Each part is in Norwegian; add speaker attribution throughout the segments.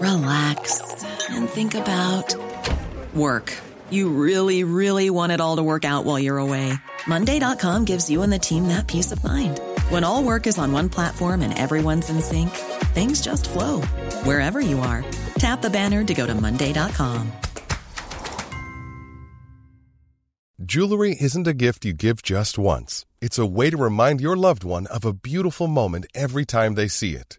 Speaker 1: relax, and think about work. You really, really want it all to work out while you're away. Monday.com gives you and the team that peace of mind. When all work is on one platform and everyone's in sync, things just flow wherever you are. Tap the banner to go to Monday.com.
Speaker 2: Jewelry isn't a gift you give just once. It's a way to remind your loved one of a beautiful moment every time they see it.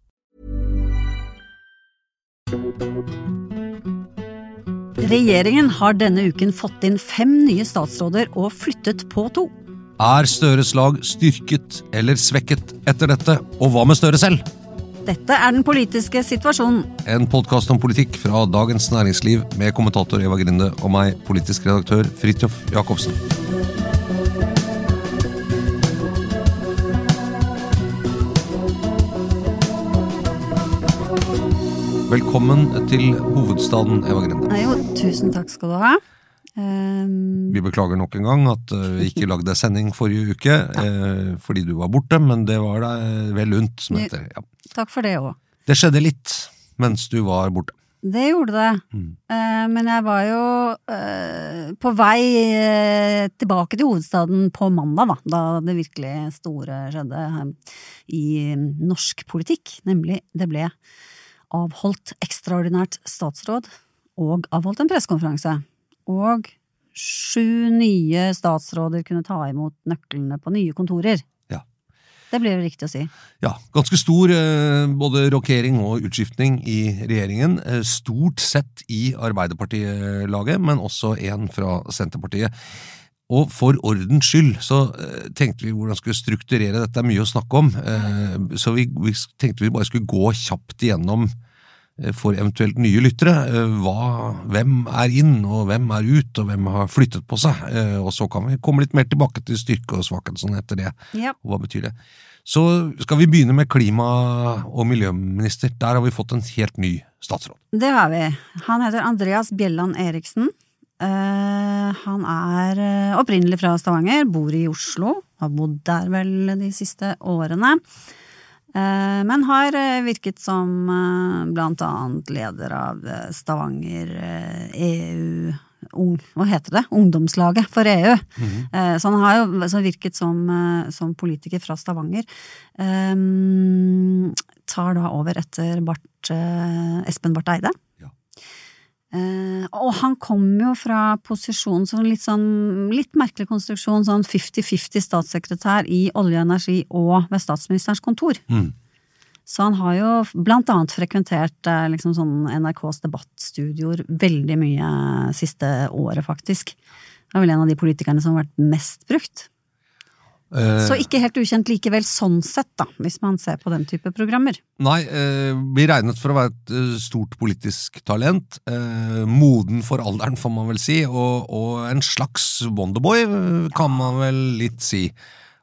Speaker 3: Regjeringen har denne uken fått inn fem nye statsråder og flyttet på to.
Speaker 4: Er Støres lag styrket eller svekket etter dette, og hva med Støre selv?
Speaker 3: Dette er den politiske situasjonen.
Speaker 4: En podkast om politikk fra Dagens Næringsliv med kommentator Eva Grinde og meg, politisk redaktør Fridtjof Jacobsen. Velkommen til hovedstaden, Eva Grinde.
Speaker 3: Jo, tusen takk skal du ha. Um,
Speaker 4: Vi beklager nok en gang at eh, vi ikke lagde sending forrige uke eh, fordi du var borte, men det var deg vel unt, som det heter. Ja.
Speaker 3: takk for det òg.
Speaker 4: Det skjedde litt mens du var borte.
Speaker 3: Det gjorde det.
Speaker 4: Mm.
Speaker 3: Uh, men jeg var jo uh, på vei uh, tilbake til hovedstaden på mandag, da, da det virkelig store skjedde eh, i norsk politikk. Nemlig, det ble avholdt ekstraordinært statsråd og avholdt en pressekonferanse. Og sju nye statsråder kunne ta imot nøklene på nye kontorer.
Speaker 4: Ja.
Speaker 3: Det blir vel riktig å si.
Speaker 4: Ja, ganske stor eh, både rokering og utskiftning i regjeringen. Eh, Stort sett i Arbeiderpartilaget, men også en fra Senterpartiet. Og for ordens skyld så eh, tenkte vi hvordan skulle strukturere dette, det er mye å snakke om. Eh, Så vi, vi tenkte vi bare skulle gå kjapt igjennom eh, for eventuelt nye lyttere. Hva, hvem er inn, og hvem er ut, og hvem har flyttet på seg. Og så kan vi komme litt mer tilbake til styrke og svakhet sånn etter det.
Speaker 3: Ja.
Speaker 4: Og hva betyr det? Så skal vi begynne med klima- og miljøminister. Der har vi fått en helt ny statsråd.
Speaker 3: Det har vi. Han heter Andreas Bjelland Eriksen. Eh, han er eh, opprinnelig fra Stavanger, bor i Oslo, har bodd der vel de siste årene. Eh, men har virket som blant annet leder av Stavanger EU Ung, hva heter det? Ungdomslaget for EU. Eh, Så han har jo så virket som, som politiker fra Stavanger. Tar da over etter Barth, eh, Espen Barth Eide. Eh, og han kom jo fra posisjonen som litt sånn litt merkelig konstruksjon, sånn 50-50 statssekretær i Olje og energi og ved statsministerens kontor.
Speaker 4: Mm.
Speaker 3: Så han har jo blant annet frekventert eh, liksom sånn NRKs debattstudioer veldig mye siste året, faktisk. Det er vel en av de politikerne som har vært mest brukt.
Speaker 4: Eh,
Speaker 3: Så ikke helt ukjent likevel sånn sett, da, hvis man ser på den type programmer.
Speaker 4: Nei, eh, blir regnet for å være et eh, stort politisk talent. Eh, moden for alderen, får man vel si, og, og en slags Wonderboy, eh, kan man vel litt si.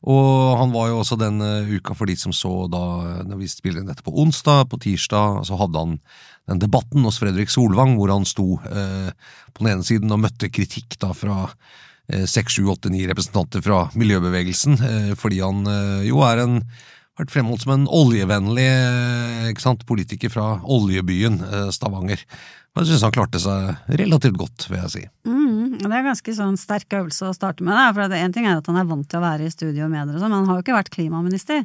Speaker 4: Og han var jo også den eh, uka for de som så da når vi spilte inn dette på onsdag, på tirsdag, så hadde han den debatten hos Fredrik Solvang hvor han sto eh, på den ene siden og møtte kritikk da fra seks, sju, åtte, ni representanter fra miljøbevegelsen, eh, fordi han eh, jo er en vært fremholdt som en oljevennlig eh, ikke sant, politiker fra oljebyen eh, Stavanger. Men jeg synes han klarte seg relativt godt, vil jeg si.
Speaker 3: Mm, det er ganske sånn sterk øvelse å starte med. For en ting er at han er vant til å være i studio og medier, sånn, men han har jo ikke vært klimaminister.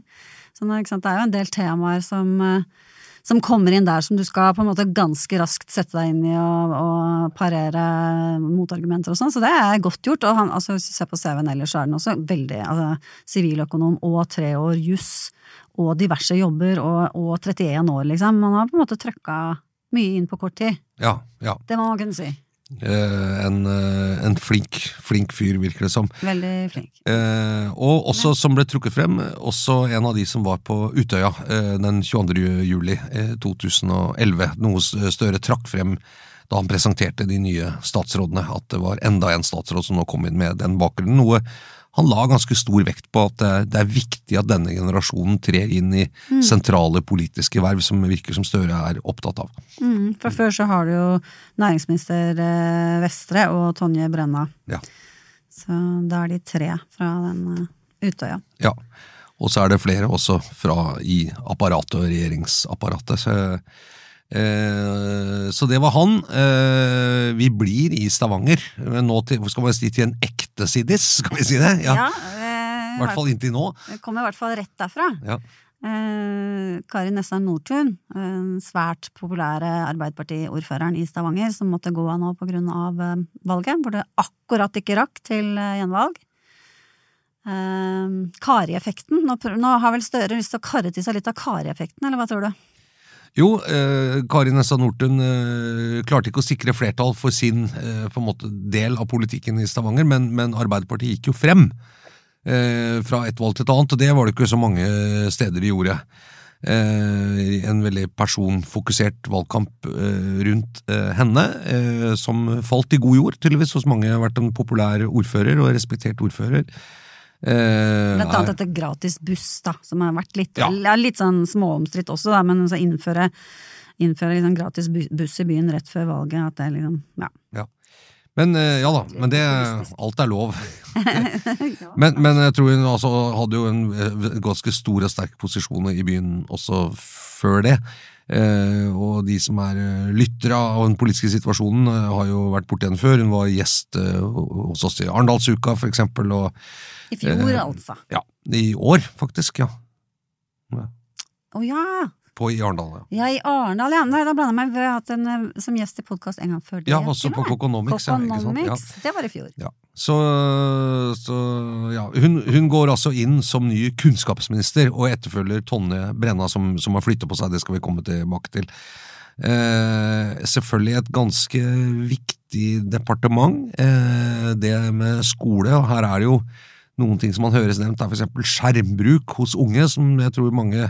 Speaker 3: Så det, er jo en del temaer som, eh, som kommer inn der, som du skal på en måte ganske raskt sette deg inn i og, og parere motargumenter og sånn, så det er godt gjort. Og han, altså, hvis du ser på CV-en ellers, så er den også veldig altså, siviløkonom og tre år juss og diverse jobber og, og 31 år, liksom. Man har på en måte trøkka mye inn på kort tid.
Speaker 4: Ja, ja.
Speaker 3: Det må man kunne si.
Speaker 4: Eh, en, eh, en flink, flink fyr, virker det som.
Speaker 3: Veldig flink.
Speaker 4: Eh, og også, som ble trukket frem, også en av de som var på Utøya eh, den 22. juli eh, 2011. Noe Støre trakk frem da han presenterte de nye statsrådene, at det var enda en statsråd som nå kom inn med den bakgrunnen. Noe han la ganske stor vekt på at det, er viktig at denne generasjonen trer inn i sentrale politiske verv, som virker som Støre er opptatt av.
Speaker 3: Mm, for før så har du jo næringsminister eh, Vestre og Tonje Brenna.
Speaker 4: Ja.
Speaker 3: Så da er de tre fra den eh, Utøya.
Speaker 4: Ja, og så er det flere også fra i apparatet og regjeringsapparatet. Så, eh, så det var han. Eh, vi blir i Stavanger, nå til, skal man si til en ekte siddis, skal vi si det? Ja,
Speaker 3: ja
Speaker 4: I hvert fall inntil nå.
Speaker 3: Kommer i hvert fall rett derfra.
Speaker 4: Ja.
Speaker 3: Eh, Kari Nessa Nordtun, den svært populære Arbeiderparti-ordføreren i Stavanger, som måtte gå av nå av eh, valget, hvor det akkurat ikke rakk til eh, gjenvalg. Eh, Kari-effekten. Nå, nå har vel Støre lyst til å karre til seg litt av Kari-effekten, eller hva tror du?
Speaker 4: Jo, eh, Kari Nessa Nordtun eh, klarte ikke å sikre flertall for sin eh, på en måte del av politikken i Stavanger, men, men Arbeiderpartiet gikk jo frem eh, fra et valg til et annet, og det var det ikke så mange steder de gjorde. Eh, en veldig personfokusert valgkamp eh, rundt henne, som falt i god jord, tydeligvis hos mange. Har vært en populær ordfører og respektert ordfører. Eh,
Speaker 3: Blant annet dette gratis buss, da, som har vært litt,
Speaker 4: Ja.
Speaker 3: litt sånn småomstridt også, da, men så innføre, innføre liksom gratis buss i byen rett før valget, at det liksom, ja.
Speaker 4: Ja. Men eh, ja da, men det, alt er lov. men, men jeg tror hun altså hadde jo en eh, ganske stor og sterk posisjon i byen også før det. Eh, og de som er eh, lyttere av den politiske situasjonen, eh, har jo vært borti henne før. Hun var gjest hos oss i Arendalsuka, for eksempel. Og,
Speaker 3: I fjor,
Speaker 4: Eh,
Speaker 3: altså.
Speaker 4: ja, I år, faktisk. ja.
Speaker 3: Å ja!
Speaker 4: På i Arendal, ja.
Speaker 3: Ja, i Arendal, ja. Nei, da blander jeg meg. Vi har hatt en som gjest i podkast en gang før det.
Speaker 4: Ja, også på. Coconomics, ja. Ja.
Speaker 3: Det var i fjor.
Speaker 4: Ja. Så, så ja, hun, hun går altså inn som ny kunnskapsminister og etterfølger Tonje Brenna, som, som har flyttet på seg. Det skal vi komme tilbake til. Eh, selvfølgelig et ganske viktig departement, eh, det med skole. og Her er det jo noen ting som man høres nevnt, er for eksempel skjermbruk hos unge, som jeg tror mange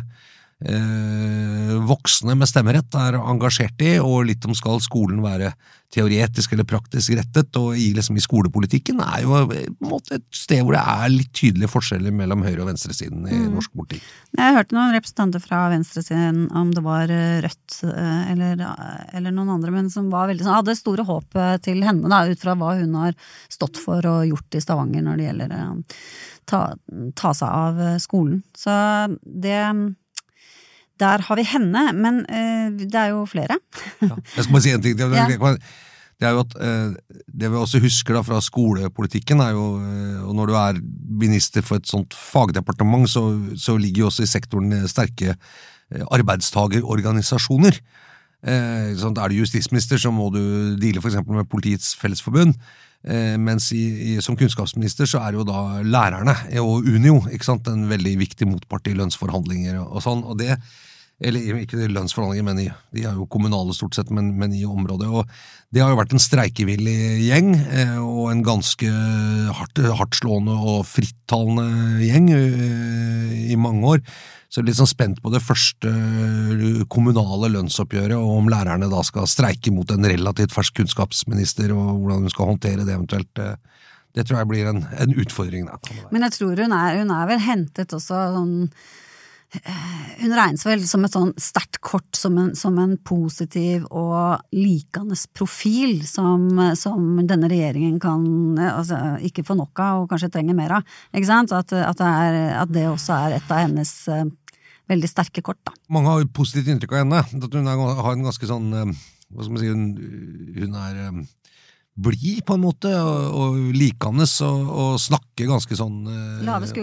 Speaker 4: voksne med stemmerett er engasjert i, og litt om skal skolen være teoretisk eller praktisk rettet, og i, liksom, i skolepolitikken er jo eh, måte et sted hvor det er litt tydelige forskjeller mellom høyre- og venstresiden i norsk politikk.
Speaker 3: Jeg hørte noen representanter fra venstresiden, om det var eh, Rødt eh, eller, eller noen andre, men som var veldig, hadde store håp eh, til henne, da, ut fra hva hun har stått for og gjort i Stavanger når det gjelder ta, ta seg av eh, skolen. Så det Der har vi henne, men eh, det er jo flere.
Speaker 4: Ja. Jeg skal bare si en ting. Det, det, det er jo at eh, det vi også husker da fra skolepolitikken, er jo eh, Og når du er minister for et sånt fagdepartement, så, så ligger jo også i sektoren sterke arbeidstagerorganisasjoner. Eh, sånn, er du justisminister, så må du deale eksempel med Politiets Fellesforbund. Eh, mens i, i, som kunnskapsminister så er jo da lærerne og Unio en veldig viktig motpart i lønnsforhandlinger og, og sånn. og det eller ikke lønnsforhandlinger, men i, de er jo kommunale stort sett, men, men i området. og Det har jo vært en streikevillig gjeng, eh, og en ganske hardt, hardtslående og frittalende gjeng eh, i mange år. Så jeg er litt sånn spent på det første kommunale lønnsoppgjøret, og om lærerne da skal streike mot en relativt fersk kunnskapsminister, og hvordan hun skal håndtere det eventuelt. eh, Det tror jeg blir en, en utfordring. Da.
Speaker 3: Men jeg tror hun er, hun er vel hentet også sånn eh, Hun regnes vel som et sånn sterkt kort, som en, som en positiv og likende profil som, som denne regjeringen kan altså, ikke få nok av, og kanskje trenger mer av. Ikke sant? At, at, det er, at det også er et av hennes eh, veldig sterke kort, da.
Speaker 4: mange har jo positivt inntrykk av henne. At hun er, har en ganske sånn eh, Hva skal man si Hun, hun er eh, blid, på en måte, og, og likende, og, og snakker ganske sånn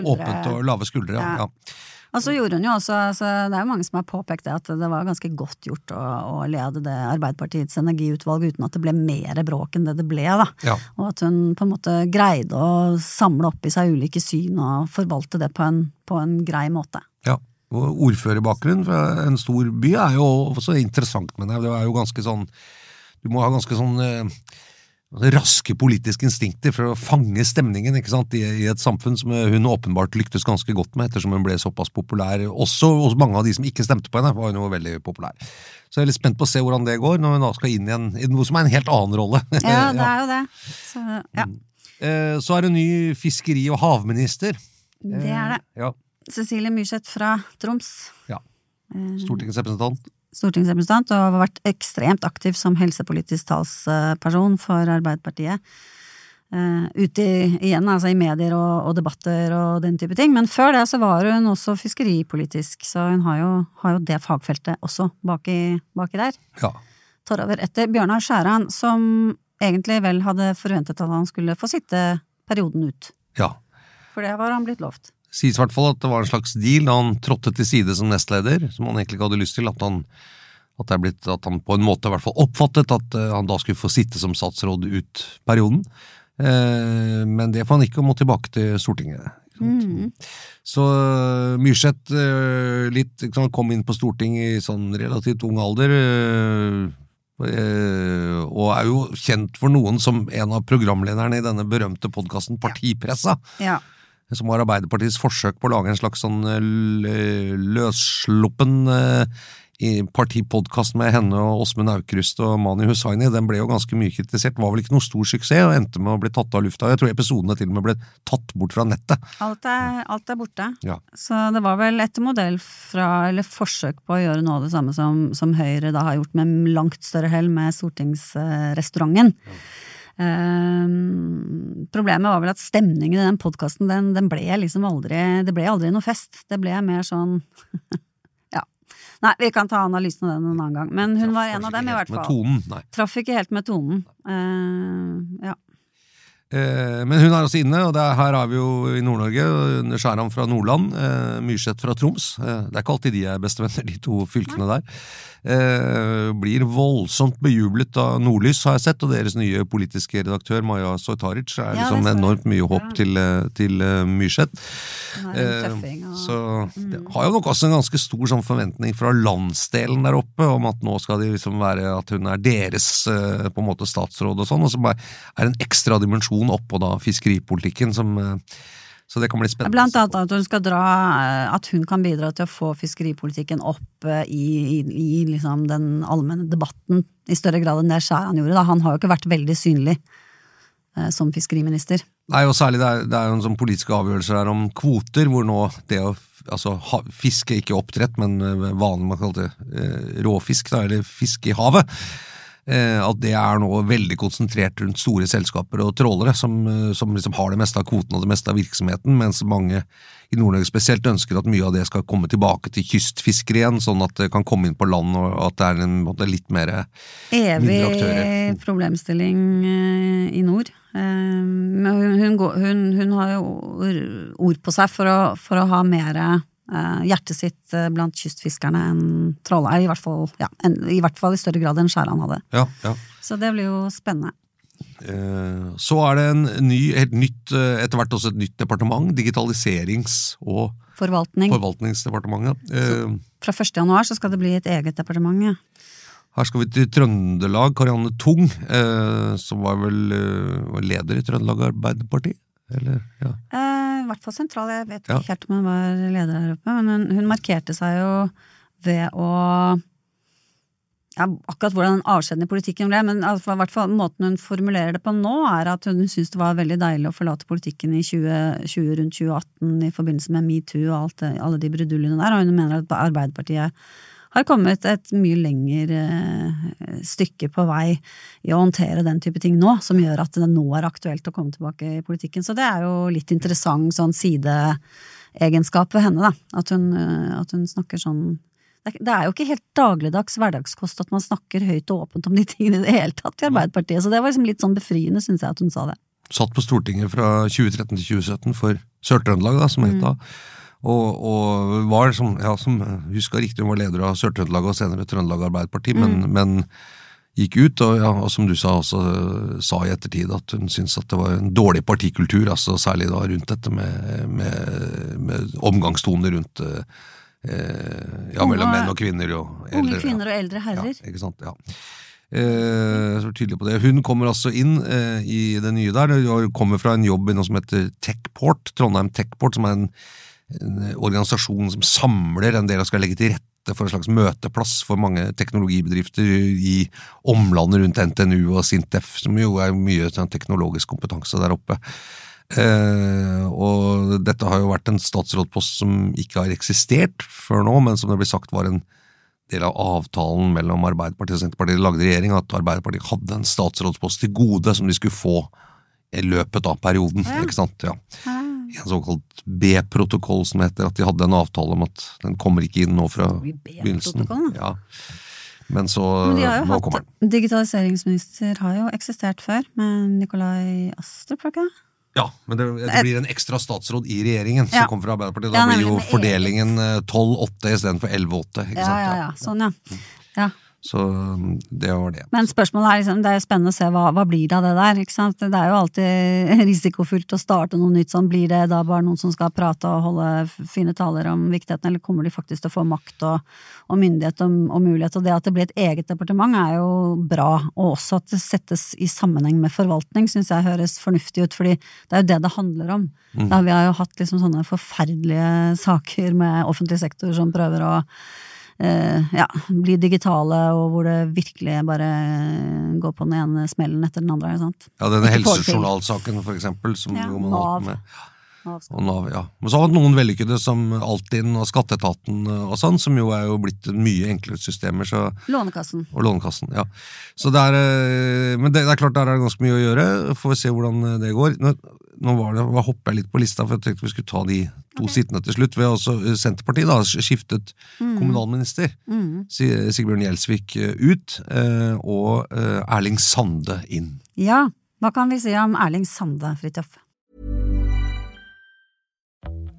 Speaker 4: åpent og lave skuldre. Ja.
Speaker 3: Ja. Og så gjorde hun jo også, altså, Det er jo mange som har påpekt det, at det var ganske godt gjort å, å lede det Arbeiderpartiets energiutvalg uten at det ble mer bråk enn det det ble. da.
Speaker 4: Ja.
Speaker 3: Og at hun på en måte greide å samle opp i seg ulike syn og forvalte det på en, på en grei måte.
Speaker 4: Ja. Og ordførerbakgrunn fra en stor by er jo også interessant, men det er jo ganske sånn Du må ha ganske sånn eh, raske politiske instinkter for å fange stemningen ikke sant, i, et samfunn som hun åpenbart lyktes ganske godt med, ettersom hun ble såpass populær. Også hos mange av de som ikke stemte på henne, var hun jo veldig populær. Så jeg er litt spent på å se hvordan det går, når hun da skal inn i, en, i noe som er en helt annen rolle.
Speaker 3: Ja, det er jo det. Så, ja,
Speaker 4: Eh, Så er det ny fiskeri- og havminister.
Speaker 3: det er det.
Speaker 4: Ja,
Speaker 3: Cecilie Myrseth fra Troms.
Speaker 4: ja. Stortingsrepresentant.
Speaker 3: Stortingsrepresentant og har vært ekstremt aktiv som helsepolitisk talsperson for Arbeiderpartiet. Uh, ute i, igjen, altså i medier og, og debatter og den type ting. Men før det så var hun også fiskeripolitisk, så hun har jo, har jo det fagfeltet også baki, baki der.
Speaker 4: Ja.
Speaker 3: Tar over etter Bjørnar Skjæran, som egentlig vel hadde forventet at han skulle få sitte perioden ut.
Speaker 4: ja.
Speaker 3: For det var han blitt lovt.
Speaker 4: Sies i hvert fall at det var en slags deal da han trådte til side som nestleder, som han egentlig ikke hadde lyst til. At han, at det er blitt, at han på en måte i hvert fall oppfattet at eh, han da skulle få sitte som statsråd ut perioden. Eh, men det får han ikke, og må tilbake til Stortinget. Mm. Så eh, Myrseth eh, litt, liksom, kom inn på Stortinget i sånn relativt ung alder. og er jo kjent for noen som en av programlederne i denne berømte podkasten Partipressa
Speaker 3: Ja. Ja.
Speaker 4: Som var Arbeiderpartiets forsøk på å lage en slags sånn eh, løssluppen eh, partipodkast med henne og Åsmund Aukrust og Mani Hussaini. Den ble jo ganske mye kritisert, var vel ikke noe stor suksess, og endte med å bli tatt av lufta. Jeg tror episodene til og med ble tatt bort fra nettet.
Speaker 3: Alt er, alt er borte.
Speaker 4: Ja.
Speaker 3: Så det var vel etter modell fra, eller forsøk på å gjøre noe av det samme som, som Høyre da har gjort med langt større hell med stortingsrestauranten. Ehm, problemet var vel at stemningen i den podkasten, den, den ble liksom aldri Det ble aldri noe fest. Det ble mer sånn Ja. Nei, vi kan ta analysen av den en annen gang. Men hun var en av dem, i hvert fall.
Speaker 4: tonen.
Speaker 3: Traff ikke helt med tonen. Uh, ja.
Speaker 4: Eh, Men hun er også inne, og det er, her er vi jo i Nord-Norge. under Skjæran fra Nordland, eh, Myrseth fra Troms. Eh, det er ikke alltid de er bestevenner, de to fylkene der. Eh, blir voldsomt bejublet av Nordlys, har jeg sett, og deres nye politiske redaktør Maja Soitaric er
Speaker 3: Ja,
Speaker 4: liksom
Speaker 3: det
Speaker 4: enormt mye håp
Speaker 3: Ja.
Speaker 4: til, til Myrseth.
Speaker 3: Og,
Speaker 4: Så det har jo nok også en ganske stor sånn forventning fra landsdelen der oppe om at nå skal de liksom være at hun er deres på en måte statsråd og sånn, og så bare er det en ekstra dimensjon oppå da fiskeripolitikken som eh, Så det kan bli spennende.
Speaker 3: Blant annet at hun skal dra eh, At hun kan bidra til å få fiskeripolitikken opp eh, i, i, i liksom den allmenne debatten i større grad enn det Skjæran gjorde. Da. Han har jo ikke vært veldig synlig eh, som fiskeriminister.
Speaker 4: Nei, og særlig det er, det er en sånn politiske avgjørelser her om kvoter, hvor nå det å altså, ha, fiske, ikke oppdrett, men vanlig man kaller det eh, råfisk, da, eller fiske i havet, at det er nå veldig konsentrert rundt store selskaper og trålere, som, eh, som liksom har det meste av kvoten og det meste av virksomheten, mens mange i Nord-Norge spesielt ønsker at mye av det skal komme tilbake til kystfiskere igjen, sånn at det kan komme inn på land, og at det er en måte, litt mer
Speaker 3: Evig
Speaker 4: aktører.
Speaker 3: problemstilling eh, i nord. Eh, men hun, hun, hun, hun har jo ord- på seg for å, for å ha mer eh, hjertet sitt eh, blant kystfiskerne enn trollei, I hvert fall, ja, en, i hvert fall i større grad enn Skjæran hadde.
Speaker 4: Ja, ja.
Speaker 3: Så det blir jo spennende.
Speaker 4: Eh, Så er det en ny, helt nytt, eh, etter hvert også et nytt departement, Digitaliserings- og
Speaker 3: Forvaltning.
Speaker 4: forvaltningsdepartementet. Eh,
Speaker 3: Fra 1. januar så skal det bli et eget departement. Ja.
Speaker 4: Her skal vi til Trøndelag. Karianne Tung, eh, som var vel eh, var leder i Trøndelag Arbeiderparti? Eller, ja.
Speaker 3: Eh, I hvert fall sentral. Jeg vet ikke helt om hun var leder her oppe, men hun, hun markerte seg jo ved å ja, Akkurat hvordan den avskjeden i politikken ble, men altså, hvert fall måten hun formulerer det på nå, er at hun syns det var veldig deilig å forlate politikken i 2020, rundt 2018 i forbindelse med metoo og det, alle de bruduljene der, og hun mener at Arbeiderpartiet har kommet et mye lengre eh, stykke på vei i å håndtere den type ting nå, som gjør at det nå er aktuelt å komme tilbake i politikken. Så det er jo litt interessant sånn sideegenskap ved henne, da. At hun, eh, at hun snakker sånn det er- jo ikke helt dagligdags hverdagskost at man snakker høyt og åpent om de tingene i det hele tatt i Arbeiderpartiet, så det var liksom litt sånn befriende, syns jeg, at hun sa det.
Speaker 4: Satt på Stortinget fra 2013 til 2017 for Sør-Trøndelag, da, som het da. Og, og var, som, ja, som huska riktig, hun var leder av Sør-Trøndelag og senere Trøndelag Arbeiderparti, men, men gikk ut, og, ja, og som du sa også sa i ettertid, at hun syntes at det var en dårlig partikultur, altså særlig da rundt dette med, med, med omgangstoner rundt eh, ja, mellom menn og kvinner og eldre.
Speaker 3: Unge kvinner og eldre herrer.
Speaker 4: Ja, ikke sant, ja. Eh, så tydelig på det. Hun kommer altså inn eh, i det nye der, Hun kommer fra en jobb i noe som heter Techport, Trondheim Techport, som er en, en organisasjon som samler en del og skal legge til rette for en slags møteplass for mange teknologibedrifter i omlandet rundt NTNU og Sintef, som jo er mye sånn, teknologisk kompetanse der oppe. Eh, og dette har jo vært en statsrådpost som ikke har eksistert før nå, men som det blir sagt var en del av avtalen mellom Arbeiderpartiet og Senterpartiet de lagde regjering, at Arbeiderpartiet hadde en statsrådspost til gode som de skulle få i løpet av perioden.
Speaker 3: Ja.
Speaker 4: ikke sant? Ja. En såkalt B-protokoll som heter at de hadde en avtale om at den kommer ikke inn nå fra begynnelsen. Ja. Men så
Speaker 3: Men de har jo
Speaker 4: nå kommer den.
Speaker 3: hatt Digitaliseringsminister har jo eksistert før, med Nikolai Astrup, var ikke?
Speaker 4: Ja, men det, det blir en ekstra statsråd i regjeringen
Speaker 3: Ja.
Speaker 4: som kommer fra Arbeiderpartiet. Da
Speaker 3: Ja,
Speaker 4: blir jo fordelingen eh, 12-8 istedenfor 11-8.
Speaker 3: Ja, ja, ja. Sånn, ja. ja.
Speaker 4: Så um, det var det.
Speaker 3: Men spørsmålet er liksom, det er jo spennende å se hva, hva blir det av det der, ikke sant. Det er jo alltid risikofullt å starte noe nytt sånn. Blir det da bare noen som skal prate og holde fine taler om viktigheten, eller kommer de faktisk til å få makt og, og myndighet og, og mulighet? Og det at det blir et eget departement er jo bra, og også at det settes i sammenheng med forvaltning, syns jeg høres fornuftig ut, fordi det er jo det det handler om. Da vi har jo hatt liksom sånne forferdelige saker med offentlig sektor som prøver å ja, bli digitale, og hvor det virkelig bare går på den ene smellen etter den andre. Sant?
Speaker 4: Ja, denne helsejournalsaken, for eksempel, som
Speaker 3: Ja,
Speaker 4: man holdt med. Og Nav, ja. Men så har vi noen vellykkede som Altinn og Skatteetaten og sånn, som jo er jo blitt mye enklere systemer, så,
Speaker 3: Lånekassen.
Speaker 4: og Lånekassen. ja. Så det er, eh, men det, det er klart der er det ganske mye å gjøre, får vi se hvordan eh, det går. Nå, nå var det, hopper jeg litt på lista, for jeg tenkte vi skulle ta de to sittende til slutt. Vi har også eh, Senterpartiet da, skiftet kommunalminister.
Speaker 3: Mm.
Speaker 4: Sigbjørn Gjelsvik eh, ut, eh, og eh, Erling Sande inn.
Speaker 3: Ja, hva kan vi si om Erling Sande, Fridtjof?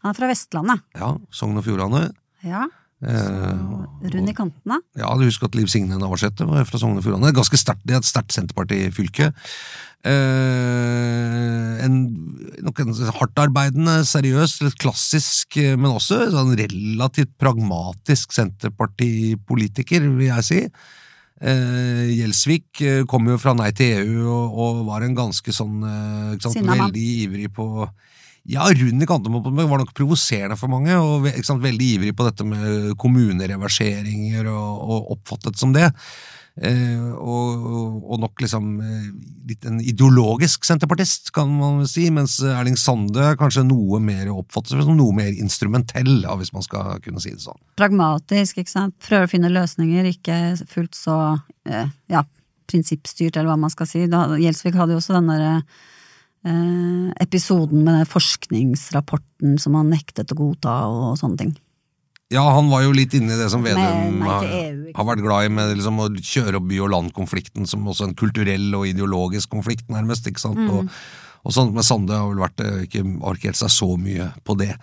Speaker 3: Han er fra Vestlandet.
Speaker 4: Ja, Sogn og Fjordane.
Speaker 3: Ja,
Speaker 4: Så,
Speaker 3: rund i kantene.
Speaker 4: ja, du husker at Liv Signe Navarsete var fra Sogn og Fjordane. Ganske sterkt, Det er et sterkt Senterparti-fylke. Eh, en, nok en hardtarbeidende, seriøs, litt klassisk, eh, men også sånn relativt pragmatisk Senterparti-politiker, vil jeg si. Eh, Gjelsvik eh, kom jo fra Nei til EU og, og var en ganske sånn eh, sant, Veldig ivrig på ja, kantene, men var nok provoserende for mange, og sant, veldig ivrig på dette med kommunereverseringer, og, og oppfattet som det. Eh, og, og- nok liksom eh, litt en ideologisk senterpartist, kan man si, mens Erling Sande kanskje noe mer oppfattes som noe mer instrumentell, ja, hvis man skal kunne si det sånn.
Speaker 3: Pragmatisk, ikke sant. Prøver å finne løsninger, ikke fullt så eh, ja, prinsippstyrt, eller hva man skal si. Da, Gjelsvik hadde jo også den derre eh, episoden med den forskningsrapporten som han nektet å godta og sånne ting.
Speaker 4: Ja, han var jo litt inne i det som Vedum har, har vært glad i, med liksom å kjøre opp by og land-konflikten som også en kulturell og ideologisk konflikt, nærmest. ikke sant?
Speaker 3: Mm.
Speaker 4: Og, og sånt med Sande har vel vært eh, ikke arkert seg så mye på det.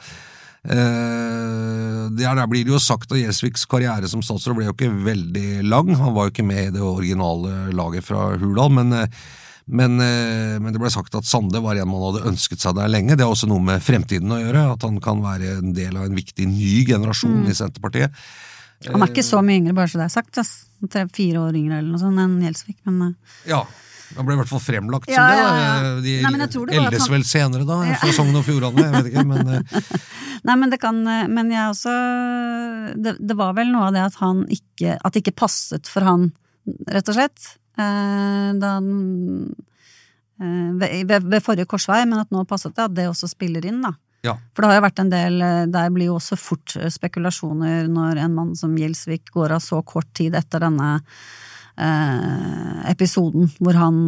Speaker 4: Eh, der, der blir det jo sagt at Gjelsviks karriere som statsråd ble jo ikke veldig lang. Han var jo ikke med i det originale laget fra Hurdal, men, eh, men, eh, men det ble sagt at Sande var en man hadde ønsket seg der lenge. Det har også noe med fremtiden å gjøre, at han kan være en del av en viktig ny generasjon
Speaker 3: Mm.
Speaker 4: i Senterpartiet.
Speaker 3: Han er ikke så mye yngre, bare så det er sagt. ass. Tre, fire år yngre eller noe sånt enn Gjelsvik. Men eh,
Speaker 4: Ja, han ble i hvert fall fremlagt
Speaker 3: Ja,
Speaker 4: som det. da. De
Speaker 3: Nei,
Speaker 4: eldes
Speaker 3: han-
Speaker 4: vel senere, da, fra Sogn og Fjordane. Jeg vet ikke, men eh,
Speaker 3: Nei, men det kan Men jeg også det, det var vel noe av det at han ikke At det ikke passet for han, rett og slett. Eh, da eh, ved, ved, forrige korsvei, men at nå passet det, at det også spiller inn, da.
Speaker 4: ja.
Speaker 3: For det har jo vært en del eh, Der blir jo også fort spekulasjoner når en mann som Gjelsvik går av så kort tid etter denne eh, episoden hvor han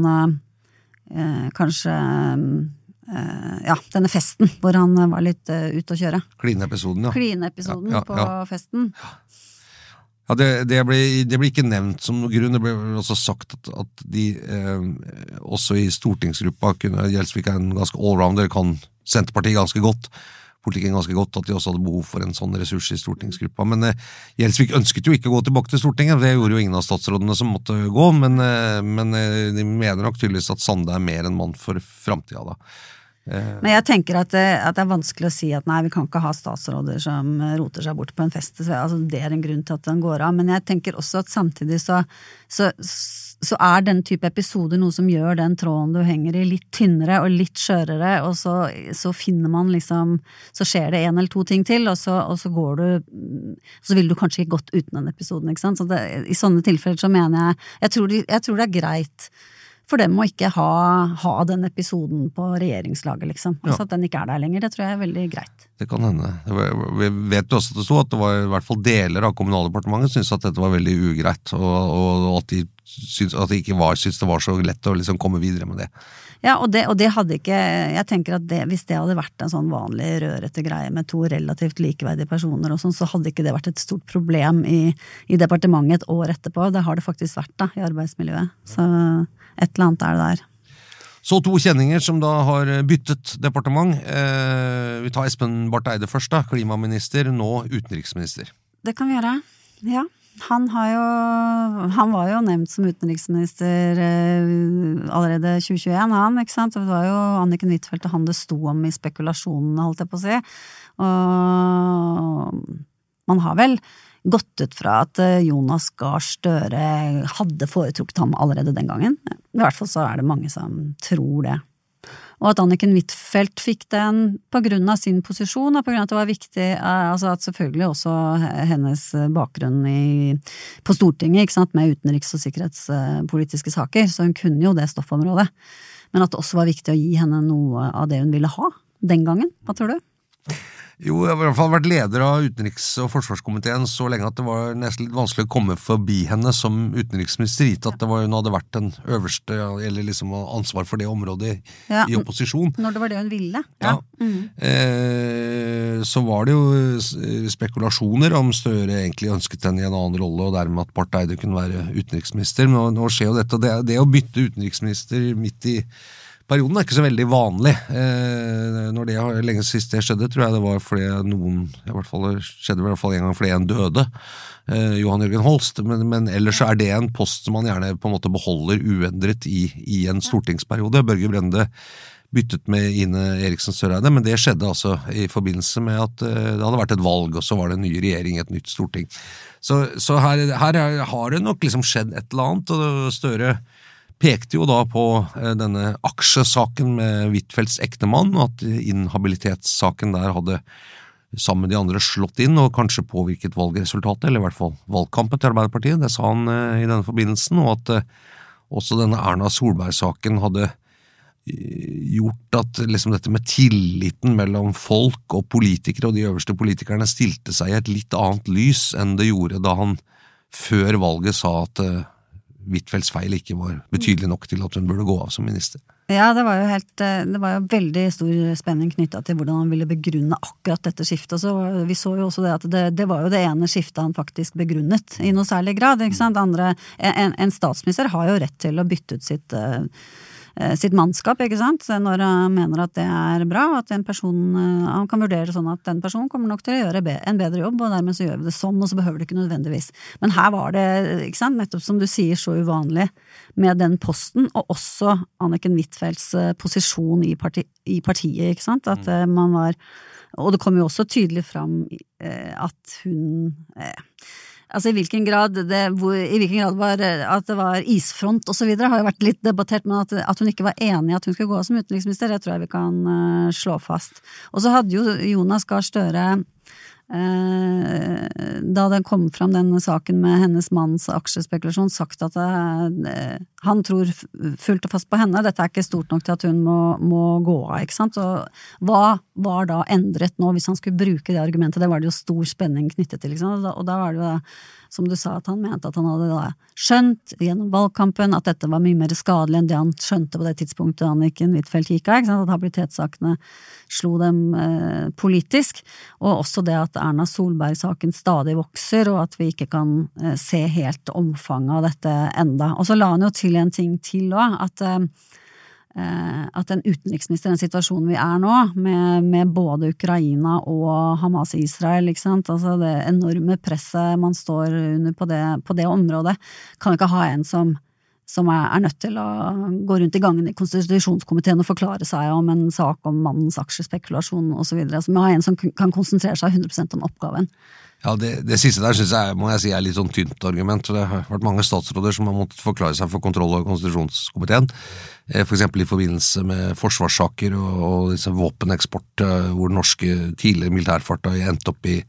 Speaker 3: eh, kanskje eh, Ja, denne festen hvor han var litt ute å kjøre.
Speaker 4: Klineepisoden, ja.
Speaker 3: Kline-episoden
Speaker 4: Ja, ja,
Speaker 3: på festen.
Speaker 4: Ja, det, det, ble, det ble ikke nevnt som noen grunn. Det ble også sagt at, at de eh, også i stortingsgruppa kunne Gjelsvik er en ganske allrounder, kan Senterpartiet ganske godt. Politikken ganske godt, at de også hadde behov for en sånn ressurs i stortingsgruppa. Men eh, Gjelsvik ønsket jo ikke å gå tilbake til Stortinget, det gjorde jo ingen av statsrådene som måtte gå. Men, eh, men eh, de mener nok tydeligvis at Sande er mer en mann for framtida, da.
Speaker 3: Men jeg tenker at det, at det er vanskelig å si at nei, vi kan ikke ha statsråder som roter seg bort på en fest. Så, Altså, det er en grunn til at den går av. Men jeg tenker også at samtidig så, så, så er den type episoder noe som gjør den tråden du henger i, litt tynnere og litt skjørere, og så, så finner man liksom Så skjer det en eller to ting til, og så, og så går du Så ville du kanskje ikke gått uten den episoden, ikke sant. Så det, i sånne tilfeller så mener jeg Jeg tror, jeg tror det er greit for dem å ikke ha, ha den episoden på regjeringslaget, liksom. Altså At den ikke er der lenger. Det tror jeg er veldig greit.
Speaker 4: Det kan hende. Vi vet jo også at det sto at det var i hvert fall deler av Kommunaldepartementet syntes at dette var veldig ugreit, og, og, at de syns, at de ikke var, syntes det var så lett å liksom komme videre med det.
Speaker 3: Ja, og det, og det hadde ikke Jeg tenker at det, hvis det hadde vært en sånn vanlig rørete greie med to relativt likeverdige personer og sånn, så hadde ikke det vært et stort problem i, i departementet et år etterpå. Det har det faktisk vært, da, i arbeidsmiljøet. Så et eller annet er det der.
Speaker 4: Så to kjenninger som da har byttet departement. Eh, vi tar Espen Barth Eide først, da. Klimaminister, nå utenriksminister.
Speaker 3: Det kan vi gjøre. Ja. Han, har jo, han var jo nevnt som utenriksminister eh, allerede 2021, han, ikke sant. Det var jo Anniken Huitfeldt og han det sto om i spekulasjonene, holdt jeg på å si. Og man har vel gått ut fra at eh, Jonas Gahr Støre hadde foretrukket ham allerede den gangen. I hvert fall så er det mange som tror det. Og at Anniken Huitfeldt fikk den på grunn av sin posisjon, og på grunn av at det var viktig, eh, altså at selvfølgelig også hennes bakgrunn i, på Stortinget, sant, med utenriks- og sikkerhetspolitiske saker, så hun kunne jo det stoffområdet. Men at det også var viktig å gi henne noe av det hun ville ha den gangen. Hva tror du?
Speaker 4: Jo, jeg har i hvert fall vært leder av utenriks- og forsvarskomiteen så lenge at det var nesten litt vanskelig å komme forbi henne som utenriksminister, gitt at det var, hun hadde vært den øverste, eller liksom ansvar for det området
Speaker 3: Ja.
Speaker 4: i opposisjon.
Speaker 3: Når det var det hun ville?
Speaker 4: Ja. Eh, så var det jo spekulasjoner om Støre egentlig ønsket henne i en annen rolle, og dermed at Barth Eide kunne være utenriksminister. Men nå, skjer jo dette. og Det, det å bytte utenriksminister midt i perioden er ikke så veldig vanlig. Eh, når det lenge sist det skjedde, tror jeg det var fordi noen i hvert fall, skjedde i hvert fall en gang fordi en døde. Eh, Johan Jørgen Holst. Men, men ellers er det en post som man gjerne på en måte beholder uendret i, i en stortingsperiode. Børge Brende byttet med Ine Eriksen Søreide, men det skjedde altså i forbindelse med at eh, det hadde vært et valg, og så var det en ny regjering, et nytt storting. Så, så her, her er, har det nok liksom skjedd et eller annet, og Støre pekte jo da på eh, denne aksjesaken med Huitfeldts ektemann, at inhabilitetssaken der hadde sammen med de andre slått inn og kanskje påvirket valgresultatet, eller i hvert fall valgkampen til Arbeiderpartiet. Det sa han eh, i denne forbindelsen, og at eh, også denne Erna Solberg-saken hadde gjort at liksom dette med tilliten mellom folk og politikere og de øverste politikerne stilte seg i et litt annet lys enn det gjorde da han før valget sa at Huitfeldts feil ikke var betydelig nok til at hun burde gå av som minister.
Speaker 3: Ja, det var jo helt eh, Det var jo veldig stor spenning knytta til hvordan han ville begrunne akkurat dette skiftet. Så vi så jo også det at det, det var jo det ene skiftet han faktisk begrunnet, i noe særlig grad. Andre, en, en statsminister har jo rett til å bytte ut sitt Eh, sitt mannskap, ikke sant, når han mener at det er bra, at en person eh, Han kan vurdere sånn at den personen kommer nok til å gjøre en bedre jobb, og dermed så gjør vi det sånn, og så behøver det ikke nødvendigvis. Men her var det, ikke sant, nettopp som du sier, så uvanlig med den posten, og også Anniken Huitfeldts eh, posisjon i, parti, i, partiet, ikke sant, at mm. man var Og det kom jo også tydelig fram at hun Altså i hvilken grad det, hvor, i hvilken grad var, at det var isfront osv. har jo vært litt debattert, men at, at, hun ikke var enig i at hun skulle gå av som utenriksminister, det tror jeg vi kan uh, slå fast. Og så hadde jo Jonas Gahr Støre Eh, da det kom fram den saken med hennes manns aksjespekulasjon, sagt at eh, han tror fullt og fast på henne. Dette er ikke stort nok til at hun må, må gå av. ikke sant? Og hva var da endret nå, hvis han skulle bruke det argumentet? Det var det jo stor spenning knyttet til. Liksom. Og, da, var det jo som du sa, at han mente at han hadde da skjønt gjennom valgkampen at dette var mye mer skadelig enn det han skjønte på det tidspunktet Anniken Huitfeldt gikk av. At habilitetssakene slo dem eh, politisk. Og også det at Erna Solberg-saken stadig vokser, og at vi ikke kan eh, se helt omfanget av dette enda. Og så la han jo til en ting til òg, at eh, Eh, at en utenriksminister i den situasjonen vi er nå, med, med både Ukraina og Hamas-Israel, altså det enorme presset man står under på det, på det området, kan ikke ha en som som er, nødt til å gå rundt i gangen i konstitusjonskomiteen og forklare seg om en sak om mannens aksjespekulasjon osv. Altså, må ha en som kan konsentrere seg 100% om oppgaven.
Speaker 4: Ja, Det, det siste der synes jeg må jeg si er litt sånn tynt argument. Det har vært mange statsråder som har måttet forklare seg for kontroll- og konstitusjonskomiteen. Eh, F.eks. For i forbindelse med forsvarssaker og, og disse våpeneksport, eh, hvor norske tidligere militærfarta endte opp i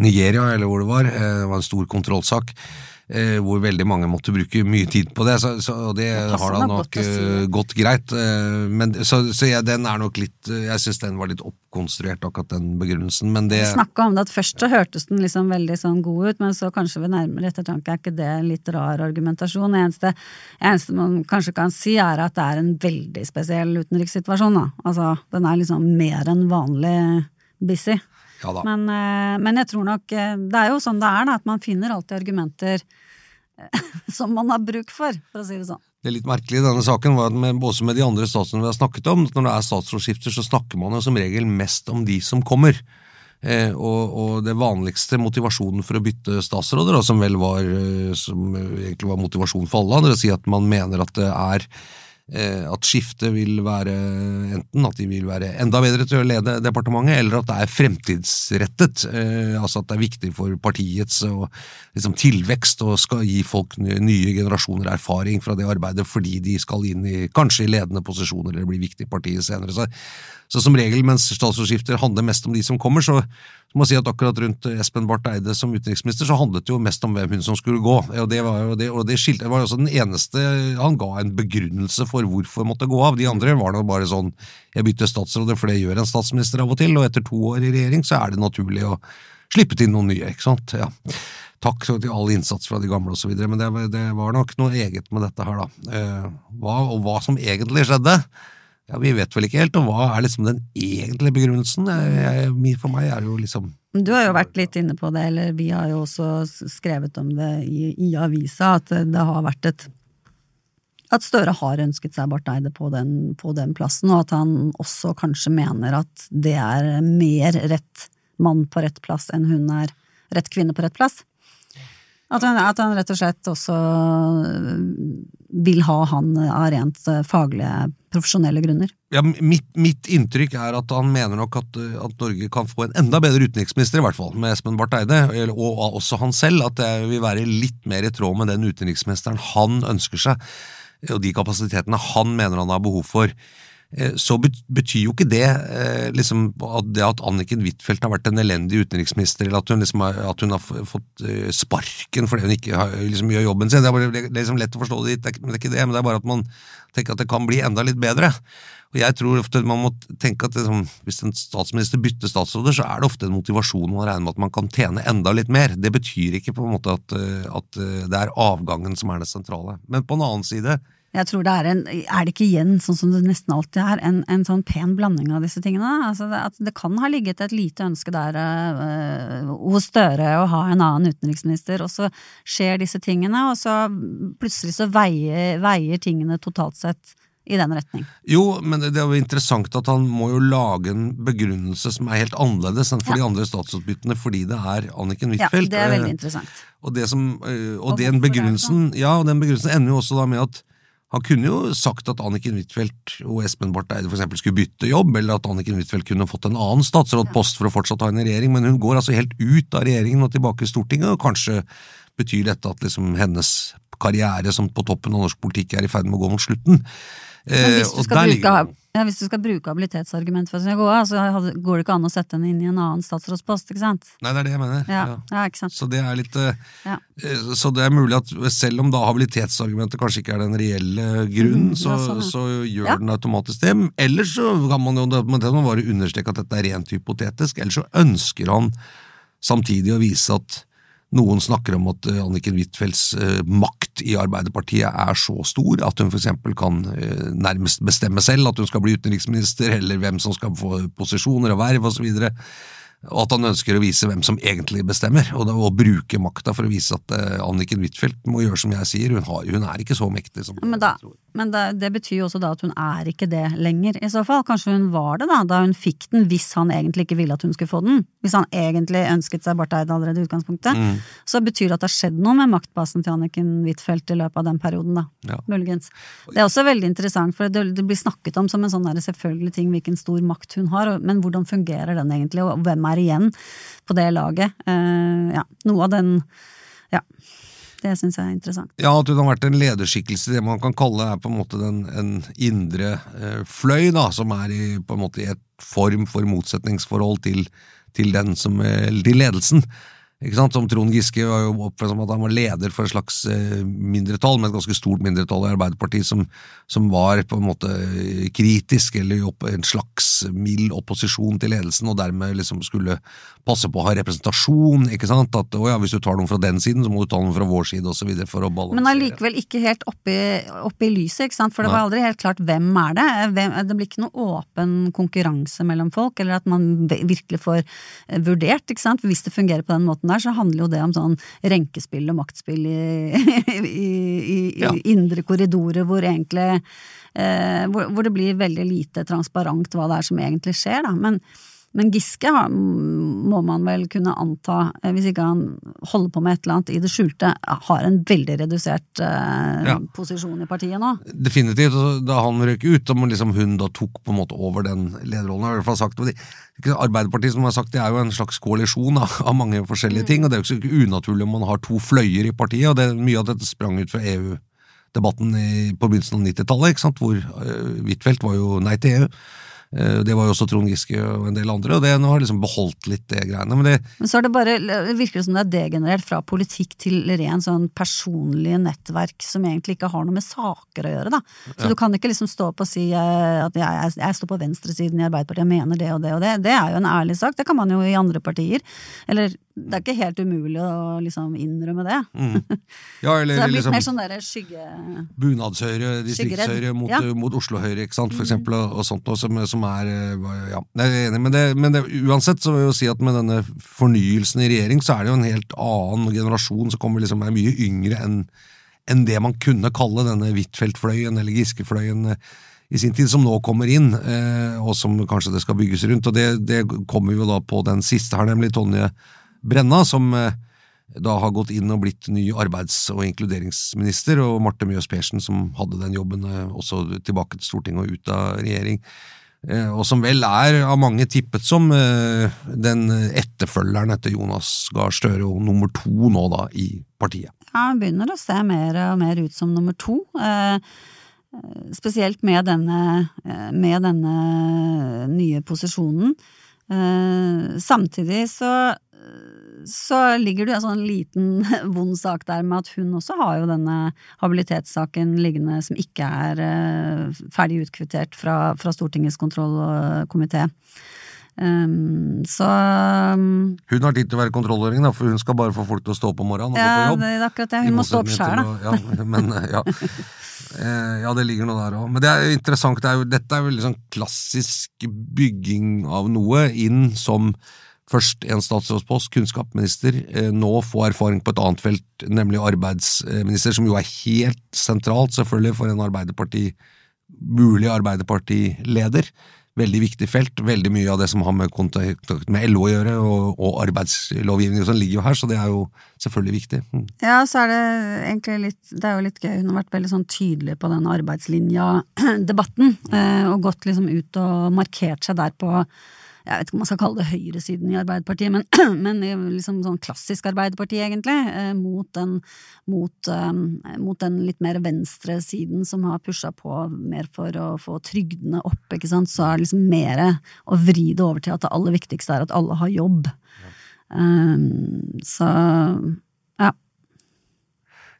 Speaker 4: Nigeria, eller hvor det var. Eh, det var en stor kontrollsak. Eh, hvor veldig mange måtte bruke mye tid på det. Så, så det, det har da nok si. gått greit. Eh, men, så, så jeg, den er nok litt Jeg syns den var litt oppkonstruert, akkurat den begrunnelsen. Men det
Speaker 3: Snakka om det at først så hørtes den liksom veldig sånn god ut, men så kanskje ved nærmere ettertanke er ikke det en litt rar argumentasjon. Det eneste, eneste, man kanskje kan si, er at det er en veldig spesiell utenrikssituasjon. Da. Altså, den er liksom mer enn vanlig busy. Ja men, eh, men, jeg tror nok eh, Det er jo sånn det er, da, at man finner alltid argumenter eh, som man har bruk for, for å si det sånn.
Speaker 4: Det litt merkelige i denne saken var at med, også med de andre statsrådene vi har snakket om, at når det er statsrådsskifter, så snakker man jo som regel mest om de som kommer. Eh, og, og, det vanligste motivasjonen for å bytte statsråder, som vel var, som egentlig var motivasjonen for alle, andre, å si at man mener at det er at skiftet vil være enten at de vil være enda bedre til å lede departementet, eller at det er fremtidsrettet. Eh, altså at det er viktig for partiets liksom, tilvekst og skal gi folk nye generasjoner erfaring fra det arbeidet fordi de skal inn i kanskje i ledende posisjoner eller bli viktig i partiet senere. Så så som regel, mens statsrådsskifter handler mest om de som kommer, så må jeg si at akkurat rundt Espen Barth Eide som utenriksminister, så handlet det jo mest om hvem hun som skulle gå. Og det var jo det, og det skilte, var også den eneste Han ga en begrunnelse for hvorfor måtte gå av. De andre var nå bare sånn Jeg bytter statsråder, for det gjør en statsminister av og til, og etter to år i regjering så er det naturlig å slippe til noen nye, ikke sant. Ja takk til all innsats fra de gamle osv., men det, det, var nok noe eget med dette her, da. Eh, hva, og hva som egentlig skjedde, ja, Vi vet vel ikke helt, og hva er liksom den egentlige begrunnelsen? For meg er jo liksom
Speaker 3: Du har jo vært litt inne på det, eller vi har jo også skrevet om det i, i avisa, at det har vært et at Støre har ønsket seg Barth Eide på på den plassen, og at han også kanskje mener at det er mer rett mann på rett plass enn hun er rett kvinne på rett plass. At han, at han, rett og slett også vil ha han av rent faglige, profesjonelle grunner.
Speaker 4: Ja, mitt, mitt, inntrykk er at han mener nok at, at, Norge kan få en enda bedre utenriksminister, i hvert fall, med Espen Barth Eide, og også han selv, at det vil være litt mer i tråd med den utenriksministeren han ønsker seg, og de kapasitetene han mener han har behov for. Eh, så betyr jo ikke det eh, liksom, at, det at Anniken Huitfeldt har vært en elendig utenriksminister, eller at hun, liksom at hun har fått eh, sparken fordi hun ikke liksom, gjør jobben sin. Det er, bare, det er liksom lett å forstå det, er, det er ikke det, men det er bare at man tenker at det kan bli enda litt bedre. Og jeg tror ofte man må tenke at liksom, Hvis en statsminister bytter statsråder, så er det ofte en motivasjon man regner med at man kan tjene enda litt mer. Det betyr ikke på en måte at, at det er avgangen som er det sentrale. Men på en annen side
Speaker 3: Jeg tror det er en Er det ikke igjen, sånn som det nesten alltid er, en, en sånn pen blanding av disse tingene? Altså det, at det kan ha ligget et lite ønske der øh, hos Støre å ha en annen utenriksminister, og så skjer disse tingene, og så plutselig så veier, veier tingene totalt sett i den retning.
Speaker 4: Jo, men det, er jo interessant at han må jo lage en begrunnelse som er helt annerledes enn for
Speaker 3: Ja.
Speaker 4: de andre statsutbyttene, fordi det er Anniken
Speaker 3: Ja,
Speaker 4: Huitfeldt.
Speaker 3: det er veldig
Speaker 4: Eh,
Speaker 3: interessant.
Speaker 4: Og, det som, og,
Speaker 3: Og
Speaker 4: den
Speaker 3: det
Speaker 4: begrunnelsen Ja, og den begrunnelsen ender jo også da med at han kunne jo sagt at Anniken Huitfeldt og Espen Barth Eide eksempel skulle bytte jobb, eller at Anniken Huitfeldt kunne fått en annen statsrådpost for å fortsatt ha en regjering, men hun går altså helt ut av regjeringen og tilbake i Stortinget, og kanskje betyr dette at liksom hennes karriere som på toppen av norsk politikk er i ferd med å gå mot slutten.
Speaker 3: Men
Speaker 4: Eh,
Speaker 3: hvis du, skal bruke, ja, hvis du skal bruke habilitetsargument for å gå av, så går det ikke an å sette henne inn i en annen statsrådspost, ikke sant?
Speaker 4: Nei, det er det jeg mener.
Speaker 3: Ja,
Speaker 4: Ja. Så det er litt eh,
Speaker 3: Ja.
Speaker 4: eh, Så det er mulig at selv om da habilitetsargumentet kanskje ikke er den reelle grunnen,
Speaker 3: Mm,
Speaker 4: så,
Speaker 3: sånn,
Speaker 4: så gjør den automatisk det. Ellers så kan man jo må bare understreke at dette er rent hypotetisk, ellers så ønsker han samtidig å vise at noen snakker om at eh, Anniken Huitfeldts eh, makt i Arbeiderpartiet er så stor at hun eksempel kan eh, nærmest bestemme selv at hun skal bli utenriksminister, eller hvem som skal få posisjoner og verv osv. Og at han ønsker å vise hvem som egentlig bestemmer, og, da, og bruke makta for å vise at uh, Anniken Huitfeldt må gjøre som jeg sier. Hun, har, hun er ikke så mektig som
Speaker 3: Men, da, men da, det betyr jo også da at hun er ikke det lenger, i så fall. Kanskje hun var det da, da hun fikk den, hvis han egentlig ikke ville at hun skulle få den. Hvis han egentlig ønsket seg Barth Eide allerede i utgangspunktet.
Speaker 4: Mm.
Speaker 3: Så betyr det at det har skjedd noe med maktbasen til Anniken Huitfeldt i løpet av den perioden, da.
Speaker 4: Ja.
Speaker 3: Muligens. Det er også veldig interessant, for det, det blir snakket om som en sånn selvfølgelig ting hvilken stor makt hun har, men hvordan fungerer den egentlig, og hvem er igjen på det laget? Eh, ja, noe av den Ja. Det syns jeg er interessant.
Speaker 4: Ja, at hun har vært en lederskikkelse, det man kan kalle er på en måte den, en indre eh, fløy, da, som er i, på en måte et form for motsetningsforhold til, til den som, eh, til ledelsen. Ikke sant? Som Trond Giske var jo oppført som at han var leder for et slags eh, mindretall, med et ganske stort mindretall i Arbeiderpartiet, som, som var på en måte eh, kritisk, eller opp, en slags mild opposisjon til ledelsen, og dermed liksom skulle passe på å ha representasjon. ikke sant? At å ja, hvis du tar noen fra den siden, så må du ta noen fra vår side, osv. for å balansere.
Speaker 3: Men allikevel ikke helt oppe i, oppe i lyset, ikke sant? for det var aldri helt klart hvem er det. Hvem, det blir ikke noe åpen konkurranse mellom folk, eller at man virkelig får eh, vurdert, ikke sant. Hvis det fungerer på den måten der, så handler jo det om sånn renkespill og maktspill i, i, i, i
Speaker 4: Ja.
Speaker 3: indre korridorer hvor egentlig eh, hvor, hvor det blir veldig lite transparent hva det er som egentlig skjer, da. Men men Giske må man vel kunne anta, eh, hvis ikke han holder på med et eller annet i det skjulte, har en veldig redusert eh,
Speaker 4: Ja.
Speaker 3: posisjon i partiet nå.
Speaker 4: Definitivt. Da han røk ut, og liksom hun da tok på en måte over den lederrollen, har i hvert fall sagt de- Arbeiderpartiet som har sagt, det er jo en slags koalisjon av, av mange forskjellige ting, og det er jo ikke unaturlig om man har to fløyer i partiet, og det, mye av dette sprang ut fra EU-debatten i- på begynnelsen av 90-tallet, ikke sant, hvor uh, Huitfeldt var jo nei til EU. Eh, Det var jo også Trond Giske og en del andre, og det nå har liksom beholdt litt det greiene. Men det,
Speaker 3: Men så er det bare, virker det som det er degenerert fra politikk til ren sånn personlige nettverk som egentlig ikke har noe med saker å gjøre, da. Så du kan ikke liksom stå opp og si eh, at jeg, jeg, jeg står på venstresiden i Arbeiderpartiet, og mener det og det og det. Det er jo en ærlig sak, det kan man jo i andre partier. Eller det er ikke helt umulig å liksom innrømme det.
Speaker 4: ja,
Speaker 3: Så det er blitt
Speaker 4: liksom
Speaker 3: mer sånn derre skygge...
Speaker 4: bunadshøyre, distriktshøyre mot,
Speaker 3: Ja.
Speaker 4: mot Oslo-høyre, ikke sant, for eksempel, og, og sånt noe som, som er eh, Ja, jeg er enig, men, det, men det, uansett så vil jeg jo si at med denne fornyelsen i regjering, så er det jo en helt annen generasjon som kommer liksom er mye yngre enn enn det man kunne kalle denne Huitfeldt-fløyen eller Giske-fløyen eh, i sin tid, som nå kommer inn, eh, og som kanskje det skal bygges rundt. og Det, det kommer jo da på den siste her, nemlig Tonje Brenna, som eh, da har gått inn og blitt ny arbeids- og inkluderingsminister, og Marte Mjøs Persen, som hadde den jobben eh, også tilbake til Stortinget og ut av regjering. Eh, Og som vel er av mange tippet som den etterfølgeren etter Jonas Gahr Støre, og nummer to nå da i partiet.
Speaker 3: Ja, han begynner å se mer og mer ut som nummer to. Spesielt med denne, med denne nye posisjonen. Samtidig så så ligger det jo en sånn liten vond sak der med at hun også har jo denne habilitetssaken liggende som ikke er uh, ferdig utkvittert fra, fra Stortingets kontrollkomité. Um, så um,
Speaker 4: Hun har tid til å være kontrollhøring, for hun skal bare få folk til å stå opp om morgenen og
Speaker 3: ja,
Speaker 4: gå på jobb.
Speaker 3: det er akkurat det. Hun må stå opp sjøl, da.
Speaker 4: Ja, men, ja. Eh, ja, det ligger noe der òg. Men det er interessant. Det er jo, dette er jo veldig sånn klassisk bygging av noe inn som først en statsrådspost, kunnskapsminister, eh, nå få erfaring på et annet felt, nemlig arbeidsminister, som jo er helt sentralt, selvfølgelig, for en Arbeiderparti, mulig Arbeiderpartileder veldig viktig felt. Veldig mye av det som har med kontakt med LO å gjøre, og, og arbeidslovgivning og sånn, ligger jo her, så det er jo selvfølgelig viktig. Mm.
Speaker 3: Ja, så er det egentlig litt Det er jo litt gøy. Hun har vært veldig sånn tydelig på den arbeidslinja-debatten, eh, og gått liksom ut og markert seg der på jeg vet ikke om man skal kalle det høyresiden i Arbeiderpartiet, men, men liksom sånn klassisk Arbeiderparti, egentlig, eh, mot, den, mot, um, mot den litt mer venstre siden som har pusha på mer for å få trygdene opp, ikke sant, så er det liksom mer å vri det over til at det aller viktigste er at alle har jobb. Um, så ja.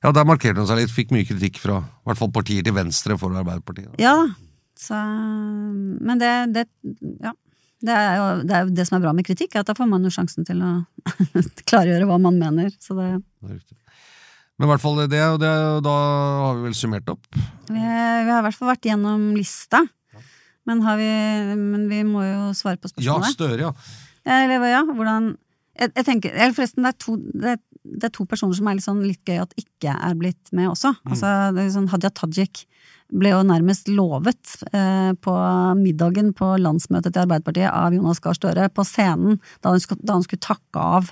Speaker 4: Ja, der markerte hun seg litt, fikk mye kritikk fra i hvert fall partier til venstre for Arbeiderpartiet.
Speaker 3: Ja, så Men det, det Ja. Det er, jo, det er jo det som er bra med kritikk, er at da får man jo sjansen til å klargjøre hva man mener. Så det,
Speaker 4: Men i hvert fall det, og det, da har vi vel summert opp?
Speaker 3: Vi, vi har i hvert fall vært gjennom lista. Men, vi, men vi må jo svare på spørsmålet.
Speaker 4: Ja, Støre, ja.
Speaker 3: Eller ja, hvordan jeg, jeg tenker, eller Forresten, det er, to, det, det er to personer som er litt, sånn litt gøy at ikke er blitt med også. Mm. Altså, det er sånn Hadia Tajik ble jo nærmest lovet eh, på middagen på landsmøtet til Arbeiderpartiet av Jonas Gahr Støre på scenen da han, skulle, takke av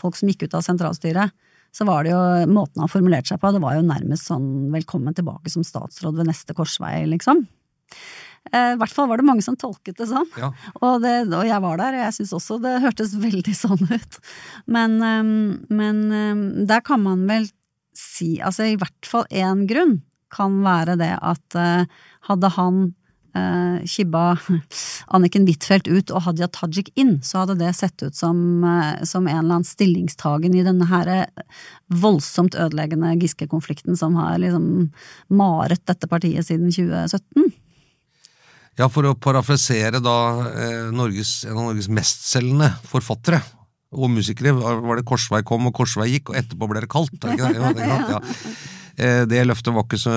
Speaker 3: folk som gikk ut av sentralstyret. Så var det jo måten han formulerte seg på, det var jo nærmest sånn velkommen tilbake som statsråd ved neste korsvei, liksom. Eh, I hvert fall var det mange som tolket det sånn. Ja. Og, det, og, jeg var der, og jeg syns også det hørtes veldig sånn ut. Men, eh, men der kan man vel si, altså i hvert fall én grunn kan være det at uh, hadde han eh, kibba Anniken Huitfeldt ut og Hadia Tajik inn, så hadde det sett ut som, uh, som en eller annen stillingstagen i denne her voldsomt ødeleggende Giske-konflikten som har liksom maret dette partiet siden 2017.
Speaker 4: Ja, for å parafrasere da eh, Norges, en av Norges mestselgende forfattere og musikere, var det Korsvei kom og Korsvei gikk, og etterpå ble det kaldt? Er det ikke det? Ja, det, ja. Eh, det løftet var ikke så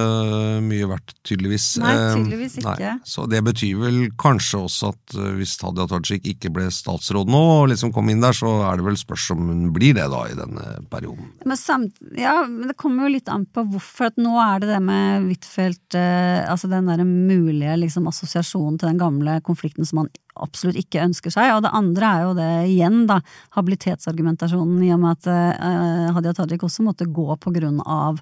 Speaker 4: mye verdt, tydeligvis.
Speaker 3: Nei, eh, tydeligvis ikke. Nei.
Speaker 4: Så det betyr vel kanskje også at eh, hvis Hadia Tajik ikke ble statsråd nå, og liksom kom inn der, så er det vel spørs om hun blir det da i denne perioden.
Speaker 3: Men samt, ja, men det kommer jo litt an på hvorfor. at Nå er det det med Huitfeldt, altså den der mulige liksom, assosiasjonen til den gamle konflikten som man absolutt ikke ønsker seg. Og det andre er jo det igjen, da, habilitetsargumentasjonen i og med at eh, Hadia Tajik også måtte gå på grunn av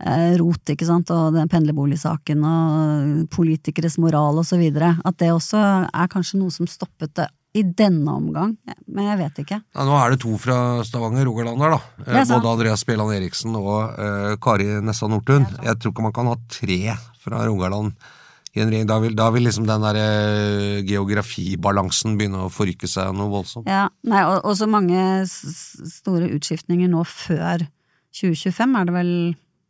Speaker 3: eh, rot, ikke sant, og den pendlerboligsaken og politikeres moral og så videre. At det også er kanskje noe som stoppet det i denne omgang, men jeg vet ikke.
Speaker 4: Ja, nå er det to fra Stavanger, Rogaland der, da. Eh, både Andreas Bjelland Eriksen og uh, Kari Nessa Nordtun. Jeg tror ikke man kan ha tre fra Rogaland regjering. Da vil, da vil liksom den der eh, geografibalansen begynne å forrykke seg noe voldsomt.
Speaker 3: Ja, nei, og, og så mange store utskiftninger nå før 2025 er det vel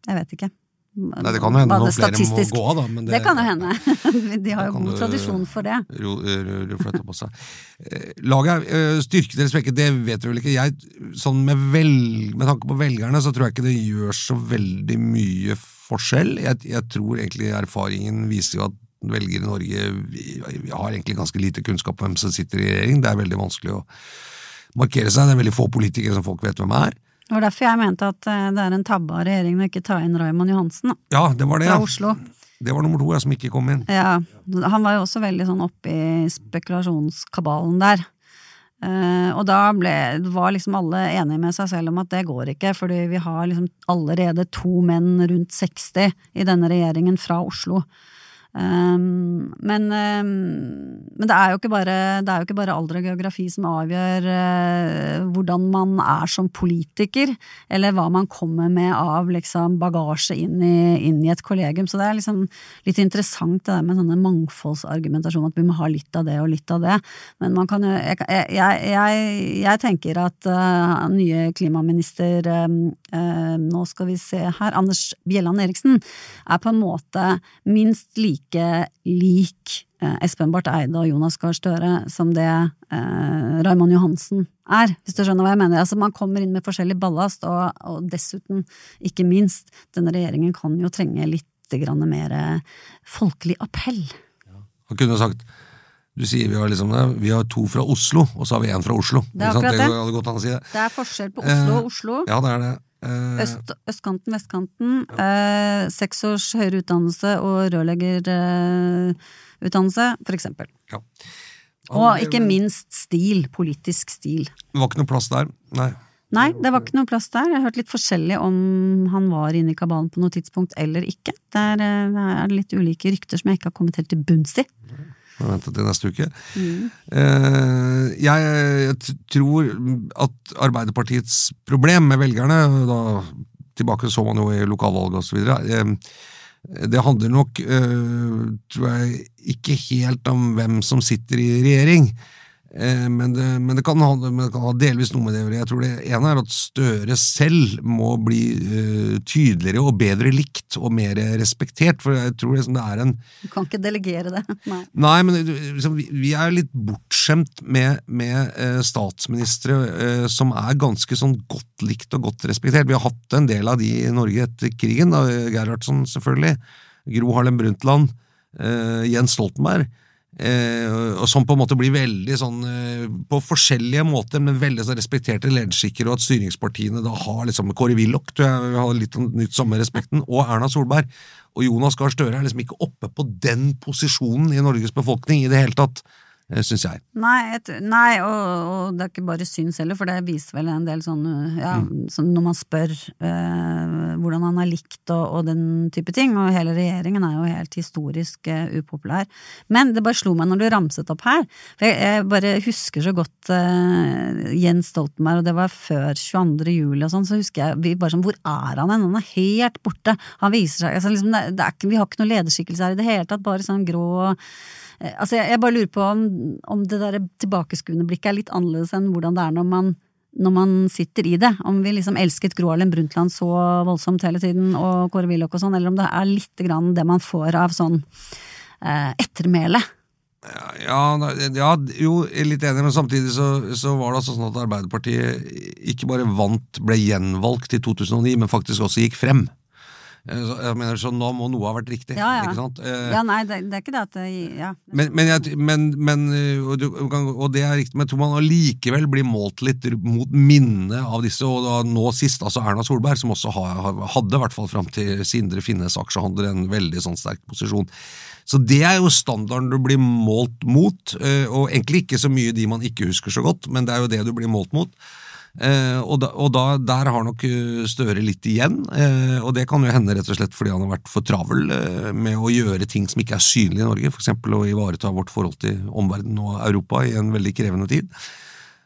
Speaker 3: Jeg vet ikke.
Speaker 4: Nei, Det kan jo hende noen flere må gå av, da.
Speaker 3: Det, det, kan jo hende. De har jo god tradisjon for det.
Speaker 4: Ro, ro, ro på seg. Eh, laget er styrket eller svekket, det vet du vel ikke. Jeg, sånn med, vel, med tanke på velgerne så tror jeg ikke det gjør så veldig mye forskjell. Jeg, jeg tror egentlig erfaringen viser jo at velgere i Norge vi, vi har egentlig ganske lite kunnskap om hvem som sitter i regjering. Det er veldig vanskelig å markere seg. Det er veldig få politikere som folk vet hvem er.
Speaker 3: Det var derfor jeg mente at eh, det er en tabbe av regjeringen å ikke ta inn Raymond Johansen da.
Speaker 4: ja, det var det,
Speaker 3: fra. Oslo.
Speaker 4: Det var nummer to jeg som ikke kom inn.
Speaker 3: Ja, Han var jo også veldig sånn oppi i spekulasjonskabalen der. Uh, og da ble, var liksom alle enige med seg selv om at det går ikke, fordi vi har liksom allerede to menn rundt 60 i denne regjeringen fra Oslo. Um, men, um, men det, er jo ikke bare, jo ikke bare alder og geografi som avgjør uh, hvordan man er som politiker, eller hva man kommer med av liksom, bagasje inn i, inn i, et kollegium. Så det er liksom litt interessant det der med sånne mangfoldsargumentasjon, at vi må ha litt av det og litt av det. Men man kan jo Jeg, jeg, jeg, jeg tenker at uh, nye klimaminister uh, Nå skal vi se her, Anders Bjelland Eriksen, er på en måte minst like like lik eh, Espen Barth Eide og Jonas Gahr Støre som det eh, Raymond Johansen er, hvis du skjønner hva jeg mener. Altså, man kommer inn med forskjellig ballast, og, og dessuten, ikke minst, denne regjeringen kan jo trenge litt mer folkelig appell.
Speaker 4: Ja. Han kunne sagt du sier vi har, liksom, vi har to fra Oslo, og så har vi én fra Oslo.
Speaker 3: Det er akkurat
Speaker 4: det.
Speaker 3: Det,
Speaker 4: si
Speaker 3: det. det er forskjell på Oslo og Oslo.
Speaker 4: Eh, ja, det er det.
Speaker 3: Eh, Øst, østkanten, vestkanten. Eh, seks års høyere utdannelse og rørleggerutdannelse, eh, for eksempel.
Speaker 4: Ja.
Speaker 3: Og ikke minst stil. Politisk stil.
Speaker 4: Det var ikke noe plass der, nei.
Speaker 3: Nei, det var ikke noe plass der. Jeg har hørt litt forskjellig om han var inne i kabalen på noe tidspunkt eller ikke. Der eh, er det litt ulike rykter som jeg ikke har kommet helt til bunns i.
Speaker 4: Må vente til neste uke. Mm. jeg, jeg, tror at Arbeiderpartiets problem med velgerne da, Tilbake så man jo i lokalvalget osv. Det handler nok, øh, tror jeg, ikke helt om hvem som sitter i regjering. Eh, men det, men det, kan ha, det, kan ha, delvis noe med det å gjøre. Jeg tror det ene er at Støre selv må bli uh, tydeligere og bedre likt og mer respektert. For jeg tror liksom det er en
Speaker 3: Du kan ikke delegere det. Nei,
Speaker 4: Nei men liksom, vi, vi er litt bortskjemt med, med uh, statsministre uh, som er ganske sånn godt likt og godt respektert. Vi har hatt en del av de i Norge etter krigen. Da, Gerhardsen, selvfølgelig. Gro Harlem Brundtland. Jens Stoltenberg. Eh, og som på en måte blir veldig sånn eh, På forskjellige måter, men veldig sånn respekterte lederskikker, og at styringspartiene da har liksom Kåre Willoch tror har litt nytt samme respekten, og Erna Solberg. Og Jonas Gahr Støre er liksom ikke oppe på den posisjonen i Norges befolkning i det hele tatt. Eh, syns jeg.
Speaker 3: Nei, et, nei og, og, det er ikke bare syns heller, for det viser vel en del sånn ja, mm. sånn når man spør eh, hvordan han har likt og, og, den type ting, og hele regjeringen er jo helt historisk eh, upopulær. Men det bare slo meg når du ramset opp her, for jeg, jeg bare husker så godt eh, Jens Stoltenberg, og det var før 22. juli og sånn, så husker jeg vi bare sånn Hvor er han hen? Han er helt borte! Han viser seg altså, liksom, det, det ikke, Vi har ikke noe lederskikkelse her i det hele tatt, bare sånn grå altså, jeg, jeg, bare lurer på om, om det der tilbakeskuende blikket er litt annerledes enn hvordan det er når man, når man sitter i det. Om vi liksom elsket Gro Harlem Brundtland så voldsomt hele tiden, og Kåre Willoch og sånn, eller om det er litt grann det man får av sånn eh, ettermæle.
Speaker 4: Ja, ja, jo, jeg er litt enig, men samtidig så, så, var det altså sånn at Arbeiderpartiet ikke bare vant, ble gjenvalgt i 2009, men faktisk også gikk frem. Eh, jeg mener, Så nå må noe ha vært riktig.
Speaker 3: Ja, ja.
Speaker 4: ikke sant?
Speaker 3: Eh, ja, nei, det, det, er ikke det at det, ja.
Speaker 4: Men, men, jeg, men, men eh, og, det er riktig, men tror man allikevel blir målt litt mot minnet av disse, og da, nå sist altså Erna Solberg, som også hadde, i hvert fall fram til Sindre Finnes aksjehandler, en veldig sånn sterk posisjon. Så det er jo standarden du blir målt mot, og egentlig ikke så mye de man ikke husker så godt, men det er jo det du blir målt mot. Eh, og, da, og da, der har nok eh, Støre litt igjen, eh, og det kan jo hende rett og slett fordi han har vært for travel eh, med å gjøre ting som ikke er synlige i Norge, f.eks. å ivareta vårt forhold til omverdenen og Europa i en veldig krevende tid.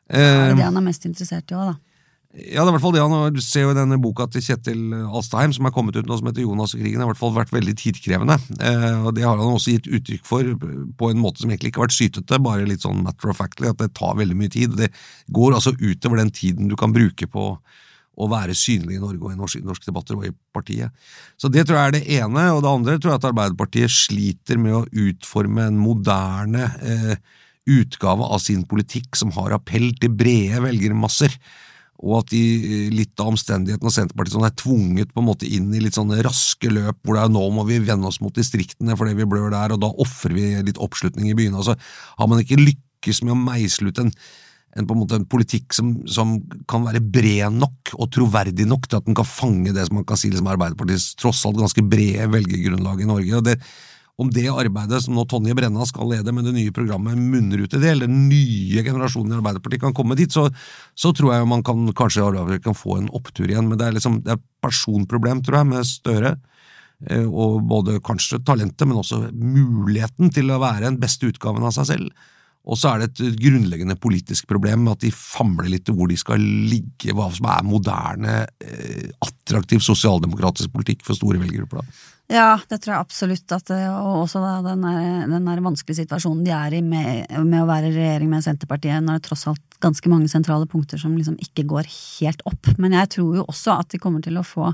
Speaker 3: det er det han er mest interessert i òg, da?
Speaker 4: Ja, det er i hvert fall det han ser jo i denne boka til Kjetil Alstheim, som er kommet ut nå, som heter Jonas og krigen, har i hvert fall vært veldig tidkrevende. Eh, og Det har han også gitt uttrykk for på en måte som egentlig ikke har vært sytete, bare litt sånn matter of factly, at det tar veldig mye tid. Det går altså utover den tiden du kan bruke på å være synlig i Norge og i norske, norske debatter og i partiet. Så det tror jeg er det ene. Og det andre tror jeg at Arbeiderpartiet sliter med å utforme en moderne eh, utgave av sin politikk som har appell til brede velgermasser og at de, eh, litt av omstendighetene og Senterpartiet sånn er tvunget på en måte inn i litt sånne raske løp, hvor det er nå må vi vende oss mot distriktene fordi vi blør der, og da ofrer vi litt oppslutning i byene. Altså, har man ikke lykkes med å meisle ut en, en, på en, måte, en politikk som, som, kan være bred nok og troverdig nok til at den kan fange det som man kan si liksom Arbeiderpartiets tross alt ganske brede velgergrunnlag i Norge. og det om det arbeidet som nå Tonje Brenna skal lede med det nye programmet, munner ut i det, eller den nye generasjonen i Arbeiderpartiet kan komme dit, så, så tror jeg man kan kanskje Arbeiderpartiet kan få en opptur igjen. Men det er liksom det er personproblem, tror jeg, med Støre. eh, og både kanskje talentet, men også muligheten til å være den beste utgaven av seg selv. Og så er det et grunnleggende politisk problem at de famler litt hvor de skal ligge, hva som er moderne, eh, attraktiv sosialdemokratisk politikk for store velgergrupper.
Speaker 3: Ja, det tror jeg absolutt. At, og også da, den, der, den der vanskelige situasjonen de er i med, med å være i regjering med Senterpartiet, når det tross alt ganske mange sentrale punkter som liksom ikke går helt opp. Men jeg tror jo også at de kommer til å få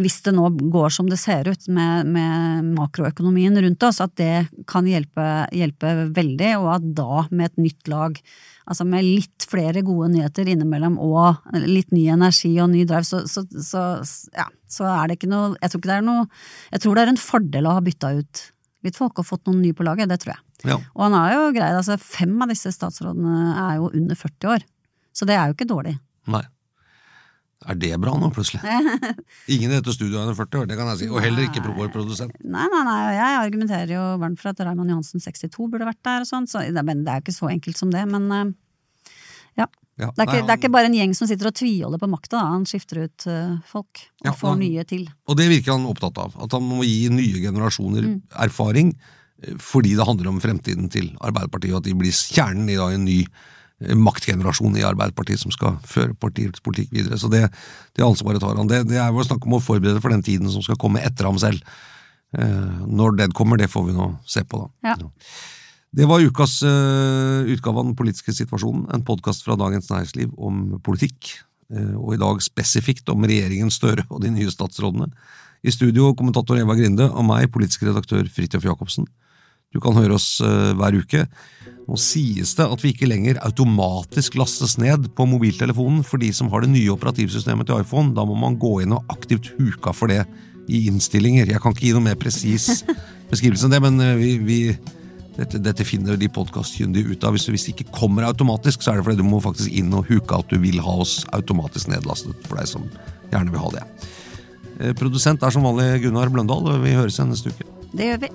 Speaker 3: hvis det nå går som det ser ut med, med makroøkonomien rundt oss, at det kan hjelpe, hjelpe veldig, og at da, med et nytt lag, altså med litt flere gode nyheter innimellom og litt ny energi og ny drive, så, så, så, ja, så er det ikke noe Jeg tror ikke det er noe Jeg tror det er en fordel å ha bytta ut litt folk og fått noen nye på laget, det tror jeg.
Speaker 4: Ja.
Speaker 3: Og han er jo grei, altså fem av disse statsrådene er jo under 40 år, så det er jo ikke dårlig.
Speaker 4: Nei. Er det bra nå, plutselig? Ingen i dette studioet er under 40 år, det kan jeg si, og heller ikke vår produsent.
Speaker 3: Nei, nei, nei, jeg argumenterer jo varmt for at Raymond Johansen 62 burde vært der og sånn, så det, men det er jo ikke så enkelt som det, men eh, ja.
Speaker 4: Ja,
Speaker 3: Det er, ikke, det er ikke bare en gjeng som sitter og tviholder på makta, han skifter ut eh, folk og
Speaker 4: Ja,
Speaker 3: får
Speaker 4: han-
Speaker 3: nye til.
Speaker 4: Og det virker han opptatt av. At han må gi nye generasjoner
Speaker 3: Mm.
Speaker 4: erfaring, eh, fordi det handler om fremtiden til Arbeiderpartiet, og at de blir kjernen i da, en ny eh, maktgenerasjon i Arbeiderpartiet som skal føre partiets politikk videre. Så det, det ansvaret tar han. Det, det er jo snakk om å forberede for den tiden som skal komme etter ham selv. Eh, når den kommer, det får vi nå se på, da.
Speaker 3: Ja.
Speaker 4: Det var ukas eh, utgave av Den politiske situasjonen, en podkast fra Dagens Næringsliv om politikk, eh, og i dag spesifikt om regjeringen Støre og de nye statsrådene. I studio kommentator Eva Grinde og meg, politisk redaktør Fridtjof Jacobsen. Du kan høre oss eh, hver uke. Nå sies det at vi ikke lenger automatisk lastes ned på mobiltelefonen for de som har det nye operativsystemet til iPhone. Da må man gå inn og aktivt huka for det i innstillinger. Jeg kan ikke gi noe mer presis beskrivelse enn det, men eh, vi, vi dette, dette finner de podkastkyndige ut av. Hvis, hvis det ikke kommer automatisk, så er det fordi du må faktisk inn og huke at du vil ha oss automatisk nedlastet, for deg som gjerne vil ha det. Eh, Produsent er som vanlig Gunnar Bløndal, og vi høres igjen neste uke.
Speaker 3: Det gjør vi.